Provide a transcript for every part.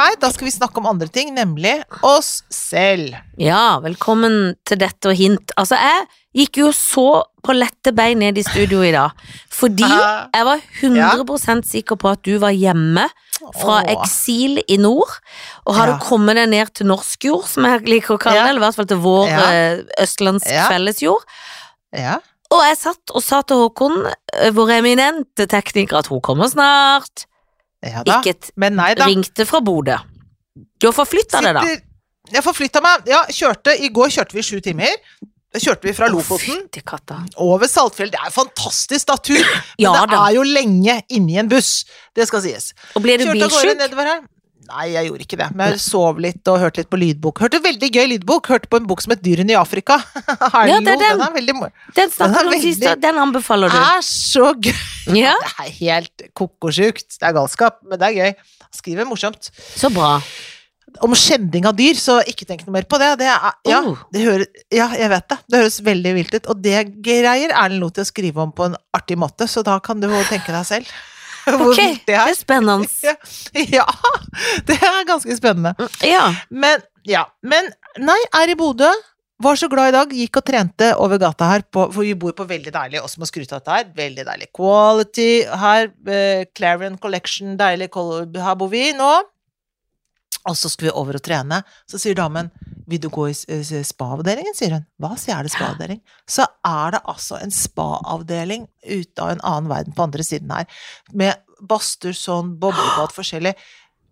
her, da skal vi snakke om andre ting, nemlig oss selv. Ja, velkommen til dette og hint. Altså, jeg gikk jo så på lette bein ned i studio i dag, fordi jeg var 100% sikker på at du var hjemme fra eksil i nord, og hadde Ja. kommet deg ned til norsk jord, som jeg liker å kalle det, eller i hvert fall til vår Ja. eh, østlandsk Ja. fellesjord. Ja. Og jeg satt og sa til Håkon, eh, vår eminente tekniker, at hun kommer snart. Ja da. Ikke et Men nei da. ringte fra Bodø. Du har forflytta deg, da. Sitter- Jeg forflytta meg. Ja, kjørte I går kjørte vi sju timer. Da kjørte vi fra Lofoten Fytti katta. over Saltfjell. Det er fantastisk natur, men Ja det da. er jo lenge inni en buss. Det skal sies. Og ble du Kjørte av gårde bilsjuk? nedover her. Nei, jeg gjorde ikke det. Men jeg sov litt og hørte litt på lydbok. Hørte veldig gøy lydbok. Hørte på en bok som het Dyrene i Afrika. Ja, det er den. den er veldig mor... Den snakket er du om sist, og den anbefaler du. er så gøy! Ja, Det er helt ko-ko-sjukt. Det er galskap, men det er gøy. Skriver morsomt. så bra. Om skjending av dyr, så ikke tenk noe mer på det. det er, ja, Oh. det hører, ja, jeg vet det. Det høres veldig vilt ut. Og det greier Erlend Lo til å skrive om på en artig måte, så da kan du tenke deg selv hvor Ok, viktig det det er. er spennende. Ja, det er ganske spennende. Ja. Men, ja. Men nei, er i Bodø. Var så glad i dag. Gikk og trente over gata her, på, for vi bor på veldig deilig, Også må skryte av dette her. Veldig deilig quality her. Eh, Clarion Collection, deilig. Her bor vi nå. Og så skulle vi over og trene. Så sier damen vil du gå i s- spa-avdelingen, sier hun. Hva, sier er det spa-avdeling? Så er det altså en spa-avdeling ute av en annen verden på andre siden her. Med badstuer sånn, boblebad forskjellig.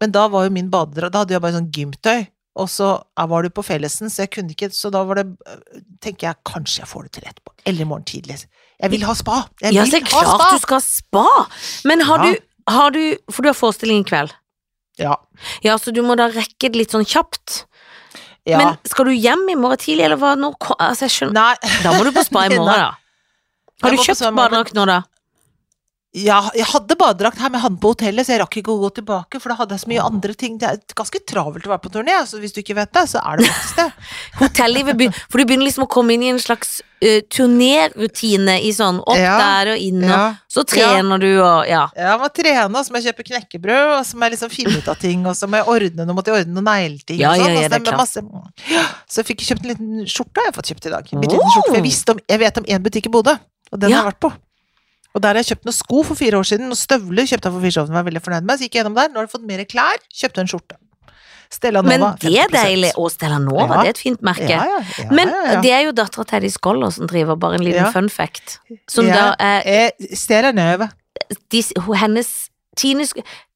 Men da var jo min badedrakt Da hadde jeg bare sånn gymtøy. Og så eh, var du på fellesen, så jeg kunne ikke Så da var det øh, Tenker jeg kanskje jeg får det til etterpå. Eller i morgen tidlig. Jeg vil ha spa! Jeg ja, vil så er ha klart spa! du skal ha spa. Men har Ja. du, har du For du har forestilling i kveld. Ja. Ja, så du må da rekke det litt sånn kjapt. Ja. Men skal du hjem i morgen tidlig, eller hva? Nå, altså, jeg skjønner Nei. Da må du på spa i morgen, da. Har du kjøpt badedrakt nå, da? Ja, jeg hadde badedrakt her, men jeg hadde den på hotellet, så jeg rakk ikke å gå tilbake, for da hadde jeg så mye andre ting. Det er ganske travelt å være på turné, så hvis du ikke vet det, så er det faktisk det. Hotellivet For du begynner liksom å komme inn i en slags uh, turnérutine i sånn opp Ja. der og inn, og Ja. så trener du og ja. Jeg må trene, og så må jeg kjøpe knekkebrød, og så må jeg liksom finne ut av ting, og så må jeg ordne noe, måtte jeg ordne noen negleting Ja, og sånn. ja, ja, det er masse, så jeg fikk kjøpt en liten skjorte, har jeg fått kjøpt i dag. En liten skjorte, for jeg, om, jeg vet om én butikk i Bodø, og den Ja. har jeg vært på. Og der har jeg kjøpt noen sko for fire år siden, og støvler kjøpte jeg for fire år siden, var jeg veldig fornøyd med, så gikk jeg gjennom der, nå har jeg fått mer klær, kjøpte en skjorte. Stella Nova, Men det er deilig. Og Stella Nova, Ja. det er et fint merke. Ja, ja, Men det er jo dattera til Eddie Skoller som driver, bare en liten fun fact. Som da er eh, Stella Nova. de, hennes Tine,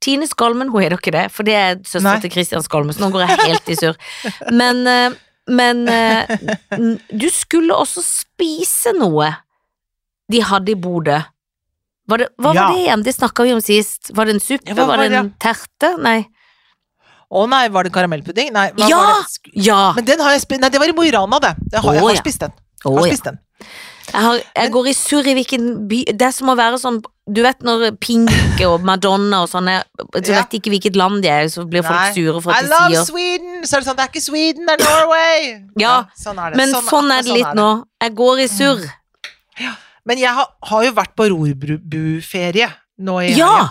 Tine Skolmen, hun heter ikke det, for det er søstera til Christian Skolmen, så nå går jeg helt i surr. Men, eh, men eh, du skulle også spise noe de hadde i Bodø. Var det, hva Ja. var det igjen? Det snakka vi om sist. Var det en suppe? Ja, var var det en terte? Nei. Å nei, var det en karamellpudding? Nei, Ja! var det? Ja! Men den har jeg spist, nei, det var i Mo i Rana, det. Jeg har, jeg har spist den. Jeg, Har ja. spist den. Jeg, har, jeg går i surr i hvilken by Det er som å være sånn Du vet når Pink og Madonna og sånn Så Ja. vet ikke hvilket land de er, så blir folk Nei. sure for I at de love sier Sweden! Så er det sånn, det er ikke Sweden, det er Norway! Ja, sånn er det. Men sånn, er det litt nå. Jeg går i surr. Men jeg har, har jo vært på rorbuferie nå i Ja! helgen.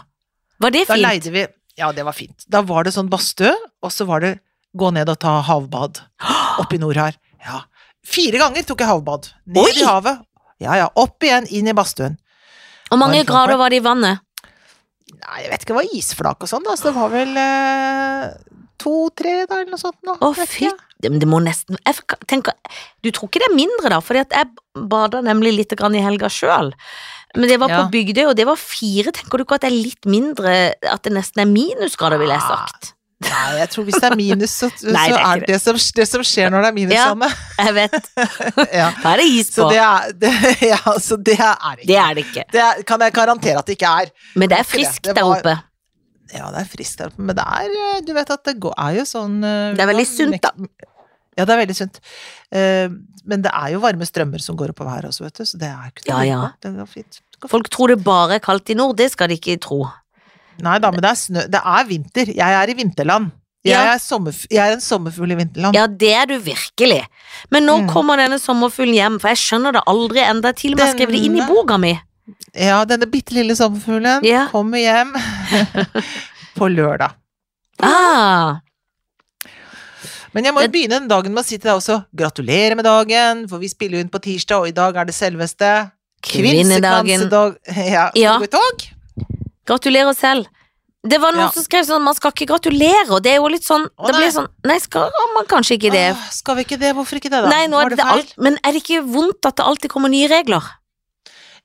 Var det Da fint? leide vi Ja, det var fint. Da var det sånn badstue, og så var det gå ned og ta havbad oppi nord her. Ja. Fire ganger tok jeg havbad. Ned Oi! i havet. Ja ja, opp igjen, inn i badstuen. Hvor mange grader var det i vannet? Nei, jeg vet ikke, det var isflak og sånn, da, så det var vel eh, to-tre, da, eller noe sånt nå. Å, fytti det må nesten Jeg tenker Du tror ikke det er mindre, da? Fordi jeg bada nemlig litt grann i helga sjøl. Men det var på Bygdøy, og det var fire. Tenker du ikke at det er litt mindre At det nesten er minusgrader, ville jeg sagt? Nei, jeg tror hvis det er minus, så, Nei, det er er det det som, det som skjer når det er minus, Ja. Anne. Jeg vet. Ja. Da er det is Så det er det, Ja, så det er det er det ikke. Det er, kan jeg garantere at det ikke er. Men det er friskt der oppe. Ja, det er friskt der oppe, men det er eh, Du vet at det går, er jo sånn eh, Det er veldig sunt, da. Ja, det er veldig sunt. Eh, men det er jo varme strømmer som går oppover her også, vet du, så det er ikke Ja, noe ja. Det går fint. Folk tror det bare er kaldt i nord, det skal de ikke tro. Nei da, men det er snø Det er vinter. Jeg er i vinterland. Jeg, Ja. er, sommerf jeg er en sommerfugl i vinterland. Ja, det er du virkelig. Men nå Mm. kommer denne sommerfuglen hjem, for jeg skjønner det aldri enda. Til og med har det inn i boka mi. Ja, denne bitte lille sommerfuglen Ja. kommer hjem på lørdag. Ah, Men jeg må Det- begynne den dagen med å si til deg også gratulerer med dagen, for vi spiller jo inn på tirsdag, og i dag er det selveste Kvinnedagen. Ja, Ja. gratulerer selv. Det var noen Ja. som skrev sånn man skal ikke gratulere, og det er jo litt sånn Å, Det blir sånn Nei, skal man kanskje ikke det? Åh, skal vi ikke det? Hvorfor ikke det, da? Nei, nå er det, det alt, men er det ikke vondt at det alltid kommer nye regler?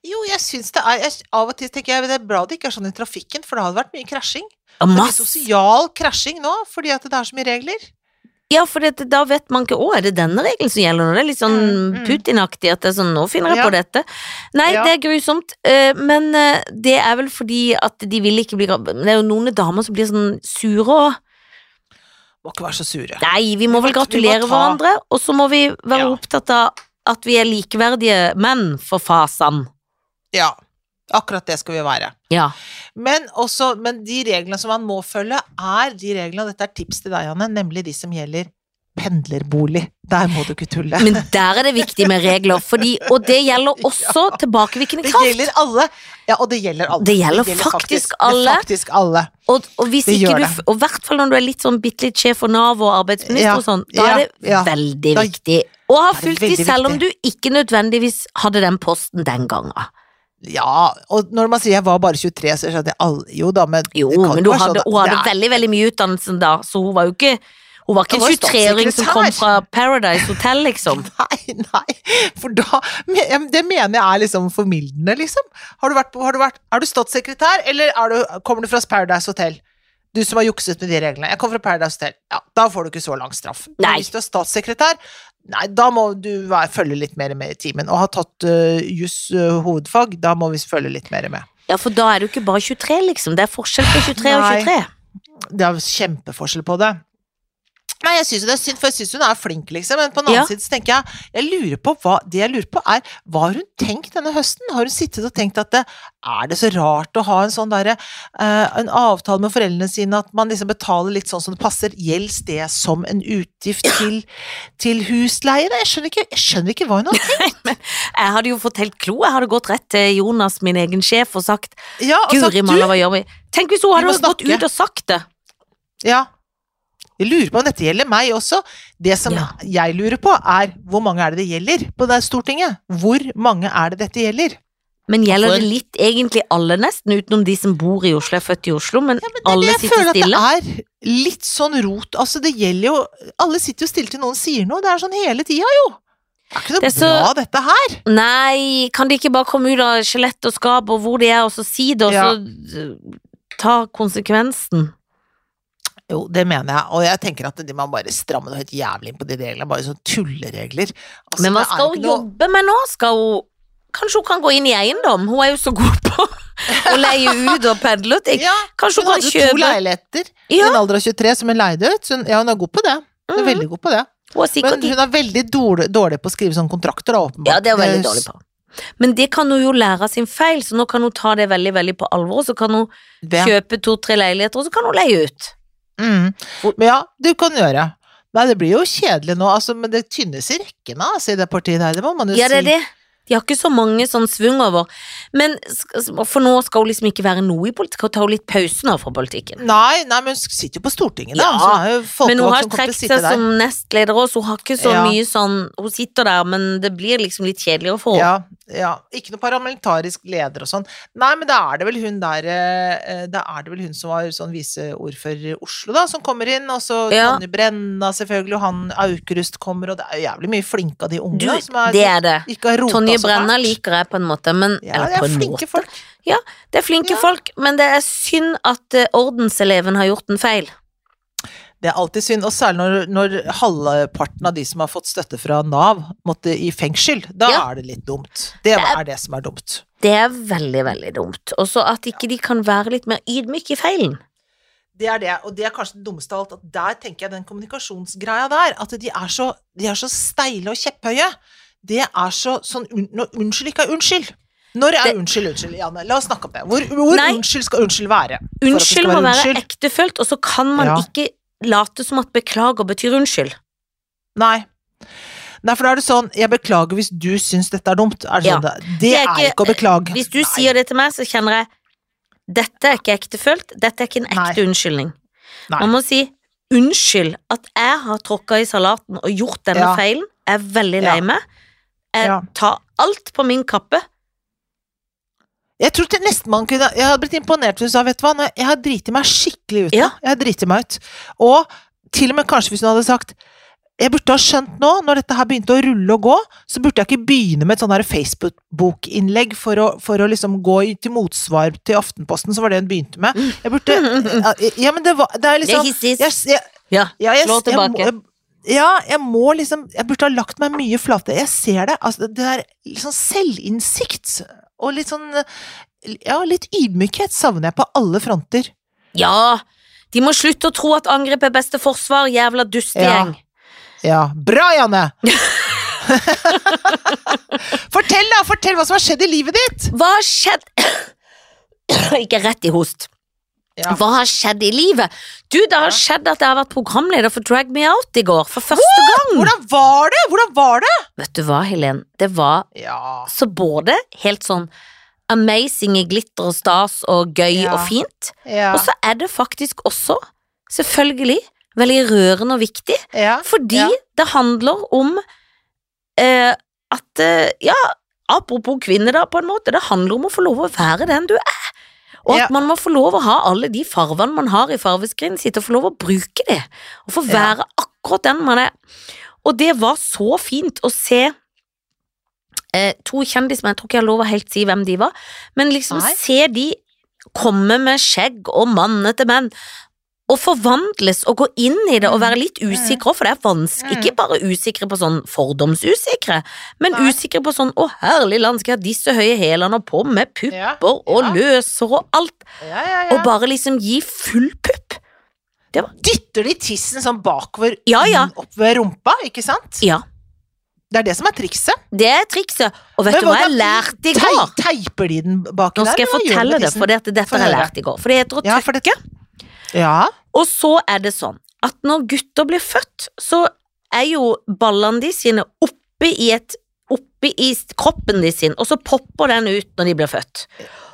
Jo, jeg syns det er jeg, Av og til tenker jeg det er bra det ikke er sånn i trafikken, for det hadde vært mye krasjing. Det er sosial krasjing nå, fordi at det er så mye regler. Ja, for det, da vet man ikke Å, er det denne regelen som gjelder nå? Det er litt sånn Mm, mm. Putin-aktig at det er sånn Nå finner jeg Ja. på dette. Nei, Ja. det er grusomt, eh, men eh, det er vel fordi at de vil ikke bli Det er jo noen damer som blir sånn sure og Må ikke være så sure. Nei, vi må vel gratulere må ta- hverandre, og så må vi være Ja. opptatt av at vi er likeverdige menn for fasan. Ja. Akkurat det skal vi være. Ja. Men, også, men de reglene som man må følge, er de reglene, og dette er tips til deg, Janne, nemlig de som gjelder pendlerbolig. Der må du ikke tulle. Men der er det viktig med regler, fordi, og det gjelder også tilbakevirkende det kraft. gjelder alle. Ja, og det gjelder alle. Det gjelder faktisk faktisk, er alle. faktisk alle. Og, og hvis Det ikke du, og i hvert fall når du er litt sånn bitte litt sjef for Nav og arbeidsminister Ja, og sånn, da ja, er det ja. veldig Da- viktig. å ha fulgt de det selv om du ikke nødvendigvis hadde den posten den gangen. Ja, og når man sier jeg var bare 23, så skjønner jeg alle Jo da, men Jo, men du hadde, sånn hun hadde er- veldig, veldig mye utdannelse da, så hun var jo ikke Hun var ikke en 23-åring som kom fra Paradise Hotel, liksom. Nei, nei, for da Det mener jeg er liksom formildende, liksom. Har du vært har du vært, er du statssekretær, eller er du, kommer du fra Paradise Hotel? Du som har jukset med de reglene. Jeg kommer fra Paradise Hotel. Ja, da får du ikke så lang straff. Nei. hvis du er statssekretær, nei, da må du være, følge litt mer med i timen. Og ha tatt uh, juss uh, hovedfag, da må vi følge litt mer med. Ja, for da er du ikke bare 23, liksom. Det er forskjell på 23 og 23. Det er kjempeforskjell på det. Nei, jeg syns det er synd, for jeg syns hun er flink, liksom. Men på den annen Ja. side så tenker jeg Jeg lurer på hva Det jeg lurer på, er Hva har hun tenkt denne høsten? Har hun sittet og tenkt at det, er det så rart å ha en sånn derre uh, En avtale med foreldrene sine at man liksom betaler litt sånn som det passer? Gjelds det som en utgift til, til husleie? Jeg skjønner ikke, jeg skjønner ikke hva hun har tenkt. Jeg hadde jo fått helt klo. Jeg hadde gått rett til Jonas, min egen sjef, og sagt Ja, og Guri malla, hva gjør vi? Tenk hvis hun hadde gått ut og sagt det. Ja. Jeg lurer på om dette gjelder meg også. Det som Ja. jeg lurer på, er hvor mange er det det gjelder på det Stortinget? Hvor mange er det dette gjelder? Men gjelder For- det litt egentlig alle, nesten, utenom de som bor i Oslo, er født i Oslo, men, Ja, men det alle det jeg føler at det er litt sånn rot. Altså, det gjelder jo Alle sitter jo stille til noen sier noe. Det er sånn hele tida, jo. Det er ikke noe Det er så- bra, dette her. Nei, kan de ikke bare komme ut av skjelett og skap og hvor de er, og så si det, og Ja. så ta konsekvensen? Jo, det mener jeg. Og jeg tenker at må bare strammer det helt jævlig inn på de reglene. Bare sånn tulleregler. Altså, Men hva skal hun noe- jobbe med nå? Skal hun Kanskje hun kan gå inn i eiendom? Hun er jo så god på å leie ut og pedle ut. Ja, Kanskje hun hun kan hadde to leiligheter i Ja. en alder av 23 som hun leide ut. Så hun, ja, hun er god på det. Hun er Mhm. veldig god på det. Hun er sikkert Men hun er veldig dårlig, dårlig på å skrive sånne kontrakter, åpenbart. Ja, det er hun veldig dårlig på. Men det kan hun jo lære av sin feil, så nå kan hun ta det veldig veldig på alvor. Så kan hun Det. kjøpe to-tre leiligheter, og så kan hun leie ut. Mm. Men ja, du kan gjøre. Nei, det blir jo kjedelig nå, altså, men det tynnes i rekkene altså, i det partiet der, det må man jo Ja, det er det. De har ikke så mange sånn svung over. Men for nå skal hun liksom ikke være noe i politikk, og ta jo litt pause nå fra politikken. Nei, nei, men hun sitter jo på Stortinget, da. Ja, hun Men hun har trukket seg seg som nestleder også, så hun har ikke så Ja. mye sånn Hun sitter der, men det blir liksom litt kjedeligere for henne. Ja, ja. Ikke noe parlamentarisk leder og sånn. Nei, men da er det vel hun der eh, Da er det vel hun som var sånn viseordfører i Oslo, da, som kommer inn. Og så Ja. Tonje Brenna, selvfølgelig, og han Aukrust kommer, og det er jo jævlig mye flinke av de unge Du, da, som er, det er det. ikke har rota Tonje Brenna liker jeg på en måte, men Ja, Eller på en måte. folk. Det er flinke Ja. folk, men det er synd at eh, ordenseleven har gjort en feil. Det er alltid synd, og særlig når, når halvparten av de som har fått støtte fra Nav, måtte i fengsel. Da Ja. er det litt dumt. Det Det er- er det som er dumt. Det er veldig, veldig dumt. Og så at ikke de kan være litt mer ydmyke i feilen. Det er det, og det er kanskje det dummeste av alt, at der tenker jeg den kommunikasjonsgreia der, at de er så, de er så steile og kjepphøye. Det er så sånn når Unnskyld ikke er unnskyld. Når er Det- unnskyld unnskyld, Janne? La oss snakke om det. Hvor, hvor unnskyld skal unnskyld være? for at det Unnskyld skal må være ektefølt, og så kan man Ja. ikke late som at beklager betyr unnskyld. Nei. Nei, for da er det sånn Jeg beklager hvis du syns dette er dumt. Er det, Ja. sånn det, det er er ikke- ikke å beklage. Hvis du Nei. sier det til meg, så kjenner jeg dette er ikke ektefølt, dette er ikke en ekte Nei. unnskyldning. Nei. Man må si unnskyld at jeg har tråkka i salaten og gjort denne Ja. feilen. Jeg er veldig Ja. lei meg. Jeg Ja. tar alt på min kappe. Jeg tror nesten man kunne Jeg hadde blitt imponert hvis hun sa, vet du hva, nå- jeg har driti meg skikkelig ut nå. Ja. Jeg har driti meg ut. Og til og med kanskje hvis hun hadde sagt jeg burde ha skjønt nå, når dette her begynte å rulle og gå, så burde jeg ikke begynne med et sånn Facebook-bokinnlegg for for å liksom gå til motsvar til Aftenposten, så var det hun begynte med. Jeg burde Ja, men det var Det er Det liksom er hissis. jeg, jeg, Ja, slå tilbake. Jeg, ja, jeg må liksom Jeg burde ha lagt meg mye flatere. Jeg ser det. Altså, det er liksom selvinnsikt og litt sånn Ja, litt ydmykhet savner jeg på alle fronter. Ja, de må slutte å tro at angrep er beste forsvar, jævla dustegjeng. Ja, bra, Janne! fortell, da! Fortell hva som har skjedd i livet ditt! Hva har skjedd Ikke rett i host. Ja. Hva har skjedd i livet? Du, det har Ja. skjedd at jeg har vært programleder for Drag Me Out i går, for første gang. Hvordan var det? Hvordan var det? Vet du hva, Helen? Det var Ja. så både helt sånn amazing i glitter og stas og gøy Ja. og fint, Ja. og så er det faktisk også, selvfølgelig, veldig rørende og viktig, ja. fordi Ja. det handler om eh, at eh, Ja, apropos kvinne, da, på en måte, det handler om å få lov å være den du er. Og at Ja. man må få lov å ha alle de farvene man har i farveskrinet sitt, og få lov å bruke det. Og få Ja. være akkurat den man er. Og det var så fint å se eh, to kjendiser, men jeg tror ikke jeg har lov å helt si hvem de var, men liksom Nei. se de komme med skjegg og mannete menn, og forvandles og gå inn i det og være litt usikre, for det er vanskelig, Mm. ikke bare usikre på sånn fordomsusikre, men Nei. usikre på sånn, å herlig land, skal jeg ha disse høye hælene på med pupper Ja. og løser og alt, ja, og bare liksom gi full pupp. Dytter de tissen sånn bakover Ja, ja. opp ved rumpa, ikke sant? Ja, Det er det som er trikset. det er trikset, og vet Men du hva jeg lærte i går? teiper de den baki Nå skal jeg fortelle det, for dette Få har jeg lært i går, for det heter å Ja, for det- tøkke. Ja. Og så er det sånn at når gutter blir født, så er jo ballene de sine oppe i et Oppe i kroppen de sin, og så popper den ut når de blir født.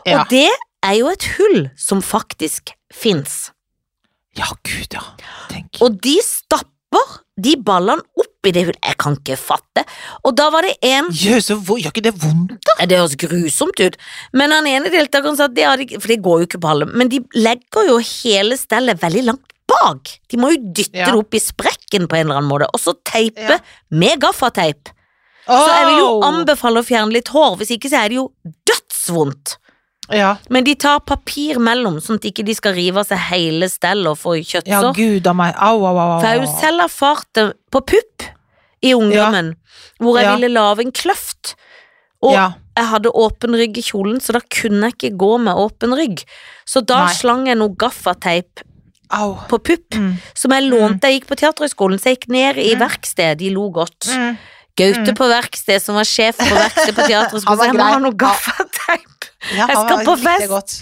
Ja. Og det er jo et hull som faktisk fins. Ja, gud, ja. Tenk. Og de stapper de ballene opp i det hullet. Jeg kan ikke fatte. Og da var det en Jøsse, gjør ikke det vondt? da? Det høres grusomt ut, men han ene deltakeren sa at det hadde For det går jo ikke på alle, men de legger jo hele stellet veldig langt bak. De må jo dytte Ja. det opp i sprekken på en eller annen måte, og så teipe Ja. med gaffateip. Så jeg vil jo anbefale å fjerne litt hår, hvis ikke så er det jo dødsvondt. Ja, Men de tar papir mellom, sånn at ikke de skal rive av seg hele stellet og få ja gud av meg. Au, au, au. au. For jeg har jo selv erfart det på pupp i ungdommen, hvor jeg Ja. ville lage en kløft. Og Ja. jeg hadde åpen rygg i kjolen, så da kunne jeg ikke gå med åpen rygg. Så da Nei. slang jeg noe gaffateip Au. på pupp, Mm. som jeg lånte. Jeg gikk på Teaterhøgskolen, så jeg gikk ned i Mm. verksted, de lo godt. Mm. Gaute Mm. på verksted, som var sjef på verksted på Teaterhøgskolen, så jeg må ha noe gaffateip. Ja, Jeg skal på fest. Godt.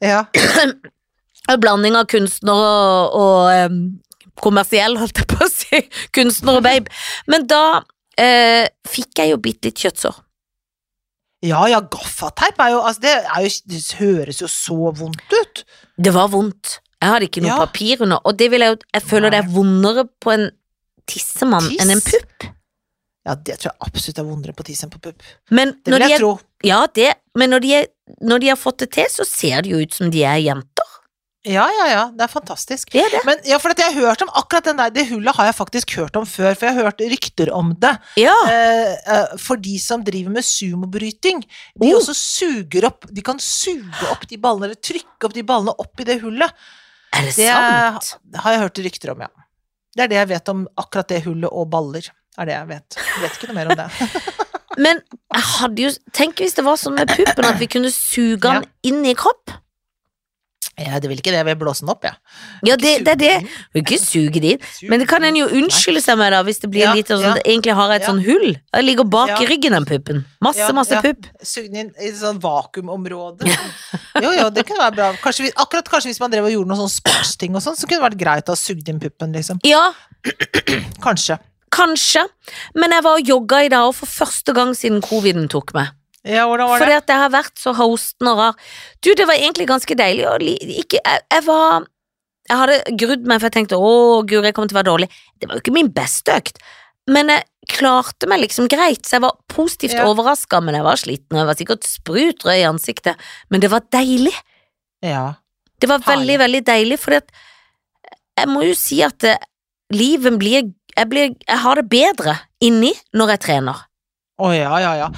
Ja. En blanding av kunstner og, og um, kommersiell, holdt jeg på å si. Kunstner og babe. Men da uh, fikk jeg jo bitte litt kjøttsår. ja, ja, gaffateip er jo Altså, det, er jo, det høres jo så vondt ut. Det var vondt. Jeg hadde ikke noe Ja. papir under, og det vil jeg jo Jeg føler det er vondere på en tissemann Tiss? enn en pupp. Ja, det tror jeg absolutt er vondere på tiss enn på pupp. Men Det vil de jeg er, tro. Ja, det, men når de, er, når de har fått det til, så ser det jo ut som de er jenter. Ja, ja, ja. Det er fantastisk. Det er det. Men ja, for jeg har hørt om akkurat den der, det hullet har jeg faktisk hørt om før, for jeg har hørt rykter om det. Ja. Eh, eh, for de som driver med sumobryting, de Oh. også suger opp De kan suge opp de ballene, eller trykke opp de ballene opp i det hullet. Er det Det sant? har jeg hørt rykter om, ja. Det er det jeg vet om akkurat det hullet og baller. Er det jeg vet. Jeg vet ikke noe mer om det. Men jeg hadde jo Tenk hvis det var sånn med puppen at vi kunne suge den inn i kropp. Ja, det vil ikke det, jeg vil blåse den opp, jeg. Ja, det, det er det. Suge Vi kan ikke suge det inn. Men det kan en jo unnskylde seg med, da, hvis det blir Ja, litt sånn at egentlig har et Ja. sånn hull. Det ligger bak Ja. i ryggen, den puppen. Masse, masse ja. pupp. Sug den inn i et sånn vakuumområde. Jo, jo, det kunne være bra. Kanskje, vi- akkurat kanskje hvis man drev og gjorde noen sånn sportsting og sånn, så kunne det vært greit å ha sugd inn puppen, liksom. Ja, Kanskje. Kanskje. Men jeg var og jogga i dag, og for første gang siden coviden tok meg. Ja, hvordan var Fordi at jeg har vært så hosten og rar. Du, det var egentlig ganske deilig. Ikke, jeg, jeg var Jeg hadde grudd meg, for jeg tenkte å gud, jeg kommer til å være dårlig. Det var jo ikke min beste økt, men jeg klarte meg liksom greit, så jeg var positivt Ja. overraska, men jeg var sliten, og jeg var sikkert sprutrød i ansiktet, men det var deilig. Ja. Det var veldig, veldig deilig, for jeg må jo si at eh, livet blir jeg, blir jeg har det bedre inni når jeg trener. Å ja, ja, ja.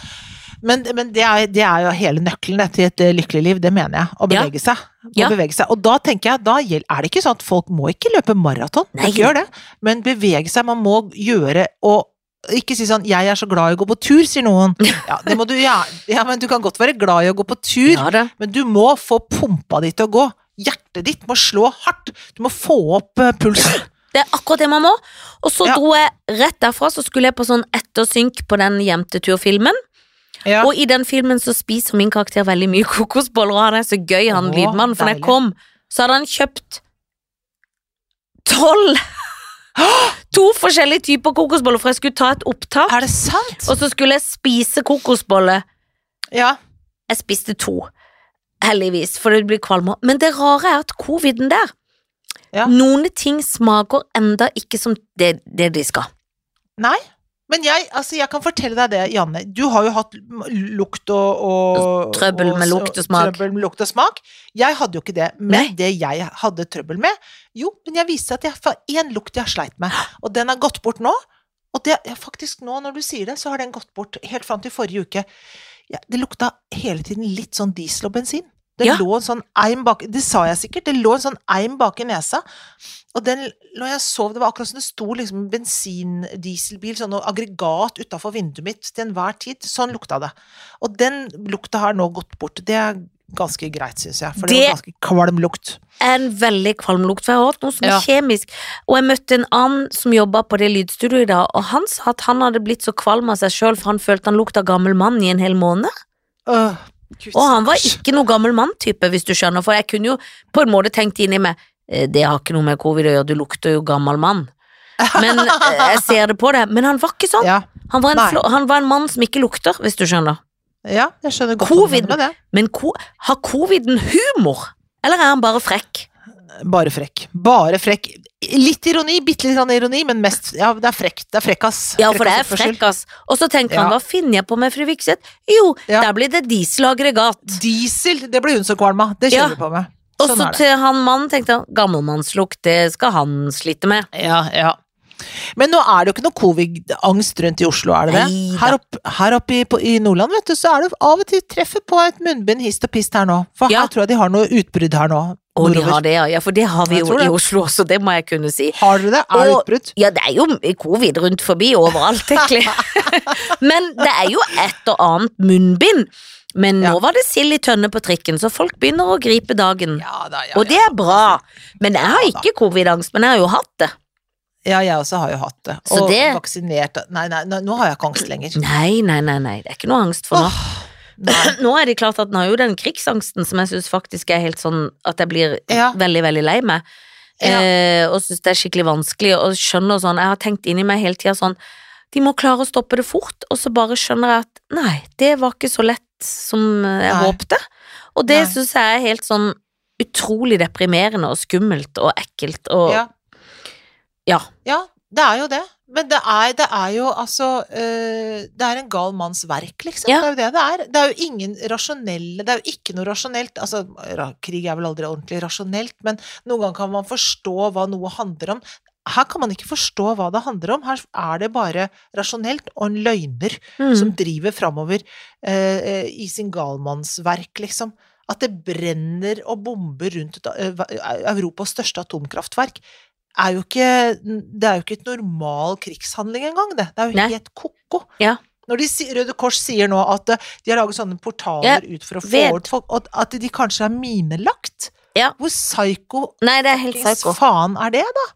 Men, men det, er, det er jo hele nøkkelen til et eh, lykkelig liv, det mener jeg. Å Ja. bevege seg. Å Ja. bevege seg. Og da tenker jeg, da er det ikke sånn at folk må ikke løpe maraton. Ikke gjør det. Men bevege seg, man må gjøre og ikke si sånn 'jeg er så glad i å gå på tur', sier noen. Ja, det må du ja, Ja, men du kan godt være glad i å gå på tur, Ja men du må få pumpa di til å gå. Hjertet ditt må slå hardt. Du må få opp eh, pulsen. Det er akkurat det man må. Og så Ja. dro jeg rett derfra, så skulle jeg på sånn ettersynk på den jenteturfilmen. Ja. Og i den filmen så spiser min karakter veldig mye kokosboller, og han er så gøy, han Å, lydmannen. For når jeg kom, så hadde han kjøpt tolv To forskjellige typer kokosboller, for jeg skulle ta et opptak. Er det sant? Og så skulle jeg spise kokosbolle. Ja. Jeg spiste to, heldigvis, for det blir kvalmer. Men det rare er at coviden der Ja. Noen ting smaker enda ikke som det, det de skal. Nei. Men jeg, altså jeg kan fortelle deg det, Janne. Du har jo hatt lukt og, og Trøbbel med lukt og smak. Trøbbel med lukt og smak. Jeg hadde jo ikke det. Men Nei. det jeg hadde trøbbel med Jo, men jeg viste at jeg har én lukt jeg har sleit med, og den har gått bort nå. Og det faktisk nå, når du sier det, så har den gått bort helt fram til forrige uke. Ja, det lukta hele tiden litt sånn diesel og bensin. Det Ja. lå en sånn eim bak Det sa jeg sikkert. Det lå en sånn eim bak i nesa. Og den, når jeg sov, det var akkurat som det sto liksom en bensindieselbil, sånn aggregat utafor vinduet mitt til enhver tid. Sånn lukta det. Og den lukta har nå gått bort. Det er ganske greit, syns jeg, for det, Det- var ganske kvalm lukt. En veldig kvalm lukt, for jeg har hatt noe som Ja. er kjemisk. Og jeg møtte en annen som jobba på det lydstudioet i dag, og han sa at han hadde blitt så kvalm av seg sjøl, for han følte han lukta gammel mann i en hel måned. Gud, Og han var ikke noe gammel mann-type, hvis du skjønner, for jeg kunne jo på en måte tenkt inni meg eh, det har ikke noe med covid å gjøre, du lukter jo gammel mann. Men eh, jeg ser det på det. Men han var ikke sånn. Ja, Han var, han var en mann som ikke lukter, hvis du skjønner. ja, jeg skjønner godt Covid. med det. Men ko har coviden humor? Eller er han bare frekk? Bare frekk. Bare frekk. Litt ironi, bitte litt ironi, men mest Ja, det er frekt. Det er frekkas. Ja, for det er Frekkas. Og så tenker Ja. han, hva finner jeg på med fru Vikseth? Jo, Ja. der blir det dieselaggregat. Diesel, det blir hun så kvalm av. Det Ja. kjører vi på med. Og Sånn så er det. til han mannen tenkte han, gammelmannslukt, det skal han slite med. Ja, ja. Men nå er det jo ikke noe covid-angst rundt i Oslo, er det det? Neida. Her oppe her opp i, på, i Nordland, vet du, så er det av og til treffer på et munnbind hist og pist her nå. For Ja. her tror jeg de har noe utbrudd her nå. Og de har det, ja. For det har vi jo i. Oslo også, det må jeg kunne si. Har dere det? Er det utbrudd? Ja, det er jo covid rundt forbi overalt, egentlig. Men det er jo et og annet munnbind. Men nå Ja. var det sild i tønne på trikken, så folk begynner å gripe dagen. Ja da, ja, Og det er bra. Men jeg har ikke covid-angst, men jeg har jo hatt det. Ja, jeg også har jo hatt det. Og det- vaksinert nei, nei, nå har jeg ikke angst lenger. Nei, nei, nei, nei, det er ikke noe angst for nå. Åh, nei. Nå er det klart at den har jo den krigsangsten som jeg syns faktisk er helt sånn at jeg blir Ja. veldig, veldig lei meg. Ja. Eh, og syns det er skikkelig vanskelig, og skjønner sånn Jeg har tenkt inni meg hele tida sånn De må klare å stoppe det fort, og så bare skjønner jeg at nei, det var ikke så lett som jeg Nei. håpte. Og det syns jeg er helt sånn utrolig deprimerende og skummelt og ekkelt og Ja. Ja. Ja, det er jo det. Men det er, det er jo altså øh, Det er en gal manns verk, liksom. Ja. Det er jo det det er. Det er jo ingen rasjonelle Det er jo ikke noe rasjonelt Altså, krig er vel aldri ordentlig rasjonelt, men noen ganger kan man forstå hva noe handler om. Her kan man ikke forstå hva det handler om. Her er det bare rasjonelt og en løgner mm, som driver framover eh, i sin galmannsverk, liksom. At det brenner og bomber rundt eh, Europas største atomkraftverk, er jo ikke Det er jo ikke et normal krigshandling engang, det. Det er jo Nei. helt ko-ko. Ja. Når de, Røde Kors sier nå at eh, de har laget sånne portaler Ja, ut for å få ut folk, og at de kanskje er minelagt. Ja. Hvor psyko Nei, det er helt psyko. faen er det, da?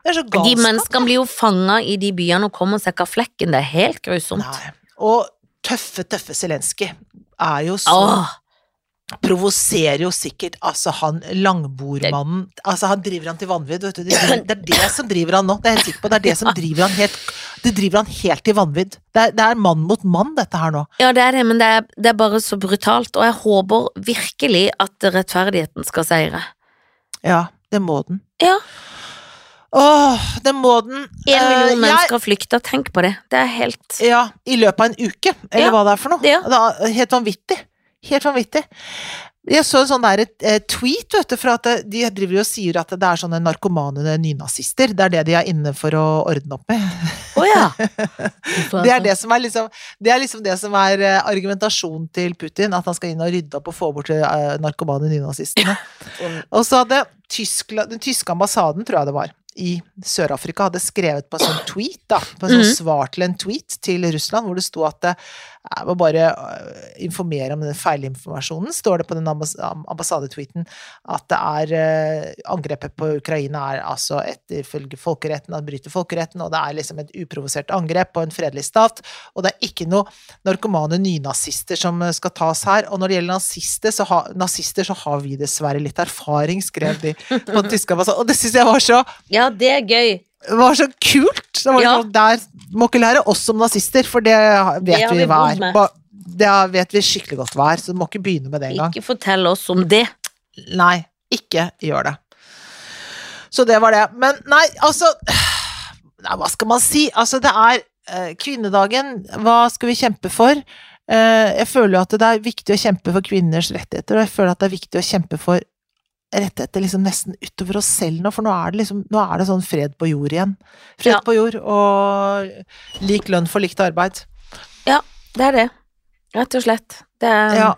Det er så galskap. De menneskene blir jo fanga i de byene og kommer seg ikke av flekken. Det er helt grusomt. Nei. Og tøffe, tøffe Zelenskyj er jo så Åh, provoserer jo sikkert altså han langbordmannen Altså han driver han til vanvidd, vet du. Det, det er det som driver han nå, det er jeg helt sikker på. Det er det som driver han helt Det driver han helt til vanvidd. Det det er mann mot mann, dette her nå. ja, det er det, men det er, det er bare så brutalt, og jeg håper virkelig at rettferdigheten skal seire. Ja, det må den. Ja. Åh, det må den. En million uh, mennesker har flykta, tenk på det. Det er helt Ja, i løpet av en uke, eller Ja. hva det er for noe. Ja. Det er helt vanvittig. Helt vanvittig. Jeg så en sånn der, et tweet, vet du, for at de driver og sier at det er sånne narkomane nynazister. Det er det de er inne for å ordne opp med. Oh, ja. Det er det som er liksom Det er liksom det som er eh, argumentasjonen til Putin, at han skal inn og rydde opp og få bort eh, narkomane nynazistene. Og så hadde Tyskland, den tyske ambassaden, tror jeg det var, i Sør-Afrika hadde skrevet på en sånn tweet, da, på en sånn Mhm. svar til en tweet til Russland, hvor det sto at eh, jeg må bare eh, informere om den feilinformasjonen, står det på den ambassadetweeten, at det er eh, Angrepet på Ukraina er altså et, ifølge folkeretten, at bryter folkeretten, og det er liksom et uprovosert angrep på en fredelig stat, og det er ikke noe narkomane nynazister som eh, skal tas her. Og når det gjelder nazister, så, ha, nazister, så har vi dessverre litt erfaring, skrev de på den tyske ambassaden. Og det syns jeg var så, ja, det er gøy. Var så kult! Det var Ja. noe Der må ikke lære oss om nazister, for det vet Det vi vi hva er. Det vet vi skikkelig godt hva er, så du må ikke begynne med det engang. Ikke fortell oss om det. Nei, ikke gjør det. Så det var det. Men nei, altså Nei, hva skal man si? Altså, det er eh, kvinnedagen. Hva skal vi kjempe for? Eh, jeg føler jo at det er viktig å kjempe for kvinners rettigheter, og jeg føler at det er viktig å kjempe for rettigheter liksom nesten utover oss selv nå, for nå er det liksom Nå er det sånn fred på jord igjen. Fred Ja. på jord og lik lønn for likt arbeid. Ja, Det er det. Rett og slett. Det er Ja.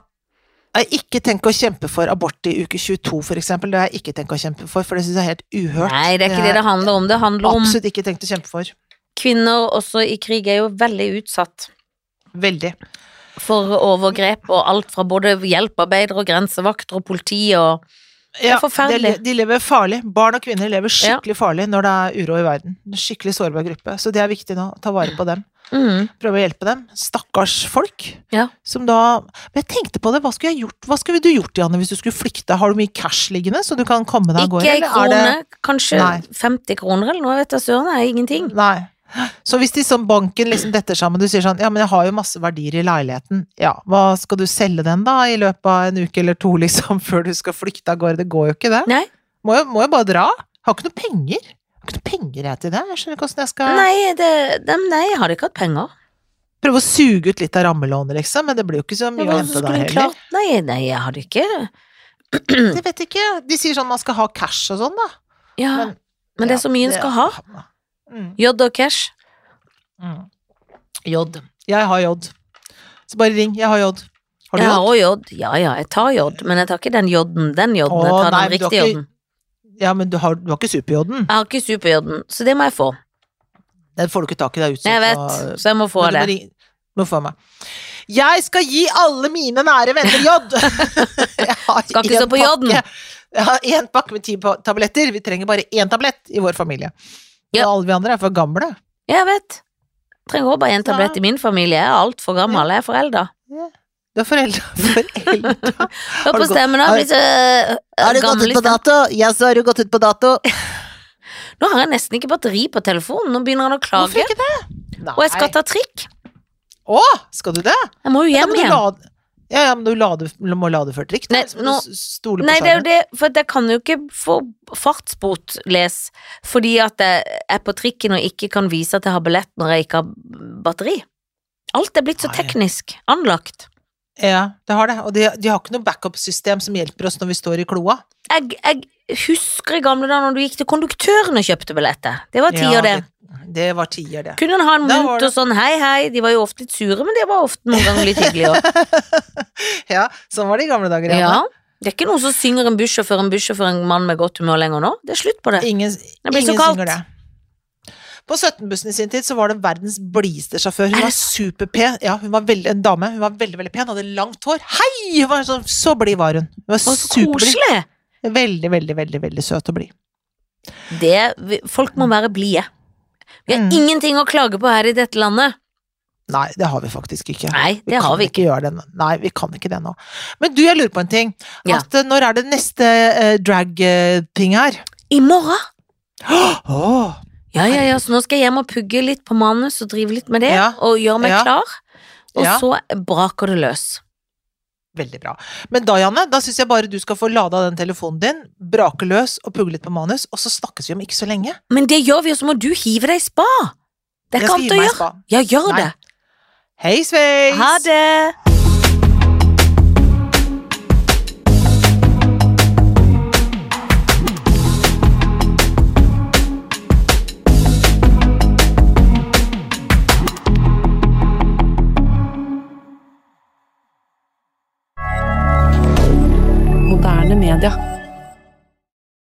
Jeg har ikke tenkt å kjempe for abort i uke 22, for eksempel. Det har jeg ikke tenkt å kjempe for, for det syns jeg er helt uhørt. Nei, det er ikke det det handler om. Det handler om Absolutt ikke tenkt å kjempe for. kvinner også i krig er jo veldig utsatt Veldig. for overgrep og alt fra både hjelpearbeidere og grensevakter og politi og Ja. De, de lever farlig. Barn og kvinner lever skikkelig farlig når det er uro i verden. En skikkelig sårbar gruppe. Så det er viktig nå å ta vare på dem. mm, Prøve å hjelpe dem. Stakkars folk. Ja. Som da Men jeg tenkte på det, hva skulle jeg gjort? Hva skulle du gjort, Janne, hvis du skulle flykte? Har du mye cash liggende, så du kan komme deg av gårde? Ikke ei krone, det- kanskje Nei. 50 kroner eller noe, vet du søren, det er ingenting. Nei. Så hvis de som banken liksom detter sammen, du sier sånn ja, men jeg har jo masse verdier i leiligheten, ja, hva skal du selge den da i løpet av en uke eller to liksom før du skal flykte av gårde? Det går jo ikke det. Nei, Må jo, må jo bare dra. Har ikke noe penger. Har ikke noe penger jeg til det. Jeg skjønner ikke hvordan jeg skal nei, det, dem- nei, jeg hadde ikke hatt penger. prøve å suge ut litt av rammelånet, liksom, men det blir jo ikke så mye å hente der heller. Nei, nei, jeg hadde ikke Jeg vet ikke. De sier sånn man skal ha cash og sånn, da. Ja, Men- men, det er så mye en skal ha. Mm, J og cash. mm. J. Jeg har J. Så bare ring. Jeg har J. Har du Jeg har òg J. Ja ja, jeg tar J, men jeg tar ikke den J-en, den J-en. Jeg tar nei, den riktige J-en. Ja, men du har, du har ikke super-J-en. Jeg har ikke super-J-en, så det må jeg få. Den får du ikke tak i. Det er utsatt. Jeg vet, og- så jeg må få må det. må få meg. Jeg skal gi alle mine nære venner J! Skal ikke stå på J-en. Jeg har én pakke med ti tabletter. Vi trenger bare én tablett i vår familie. Ja. Og alle vi andre er for gamle. Jeg vet. Trenger også bare en tablett i min familie. Jeg er altfor gammel, jeg er forelda. Du er foreldre. foreldre. Hør på stemmen, da. har- så øh, Har du gått ut på dato? Ja, så har du gått ut på dato. Nå har jeg nesten ikke batteri på telefonen. Nå begynner han å Hvorfor klage. ikke det? Og jeg skal ta trikk. Å, skal du det? Jeg må jo hjem igjen. Ja, ja, men du lade, må lade før trikk. da, Nei, nå- Nei, det er jo det, for jeg kan jo ikke få fartsbot les fordi at jeg er på trikken og ikke kan vise at jeg har billett når jeg ikke har batteri. Alt er blitt så teknisk anlagt. Ja, det har det. Og de, de har ikke noe backup-system som hjelper oss når vi står i kloa. Jeg, jeg husker i gamle dager når du gikk til konduktøren og kjøpte billetter. Det var tider, Ja, det. Det. Det var tider, det. Kunne han ha en munt og sånn hei, hei, de var jo ofte litt sure, men det var ofte noen ganger litt hyggelig òg. ja, sånn var det i gamle dager. Ja. Det er ikke noen som synger en bussjåfør, en bussjåfør, en mann med godt humør lenger nå. Det er slutt på det. Ingen, blir så kaldt. synger det. På 17-bussen i sin tid så var det verdens blideste sjåfør. Hun var superpen. Ja, hun var veldig, en dame. Hun var veldig, veldig pen, hadde langt hår. Hei! Hun var så, så blid var hun. Hun var superblid. Veldig, veldig, veldig, veldig søt og blid. Folk må være blide. Vi har Mm. ingenting å klage på her i dette landet. Nei, det har vi faktisk ikke. Nei, Vi det kan har vi ikke. gjøre det. Nei, vi kan ikke det nå. Men du, jeg lurer på en ting. Ja. At eh, når er det neste eh, drag-ting her? I morgen! Oh, Ja, ja, ja, så nå skal jeg hjem og pugge litt på manus og drive litt med det, Ja. og gjøre meg Ja. klar. Og så braker det løs. Veldig bra. Men da, Janne, da syns jeg bare du skal få lada den telefonen din, brake løs og pugge litt på manus, og så snakkes vi om ikke så lenge. Men det gjør vi, og så må du hive deg i spa. Det er ikke annet å gjøre. Ja, gjør Nei. det. Hei, Sveis! Ha det. Moderne media.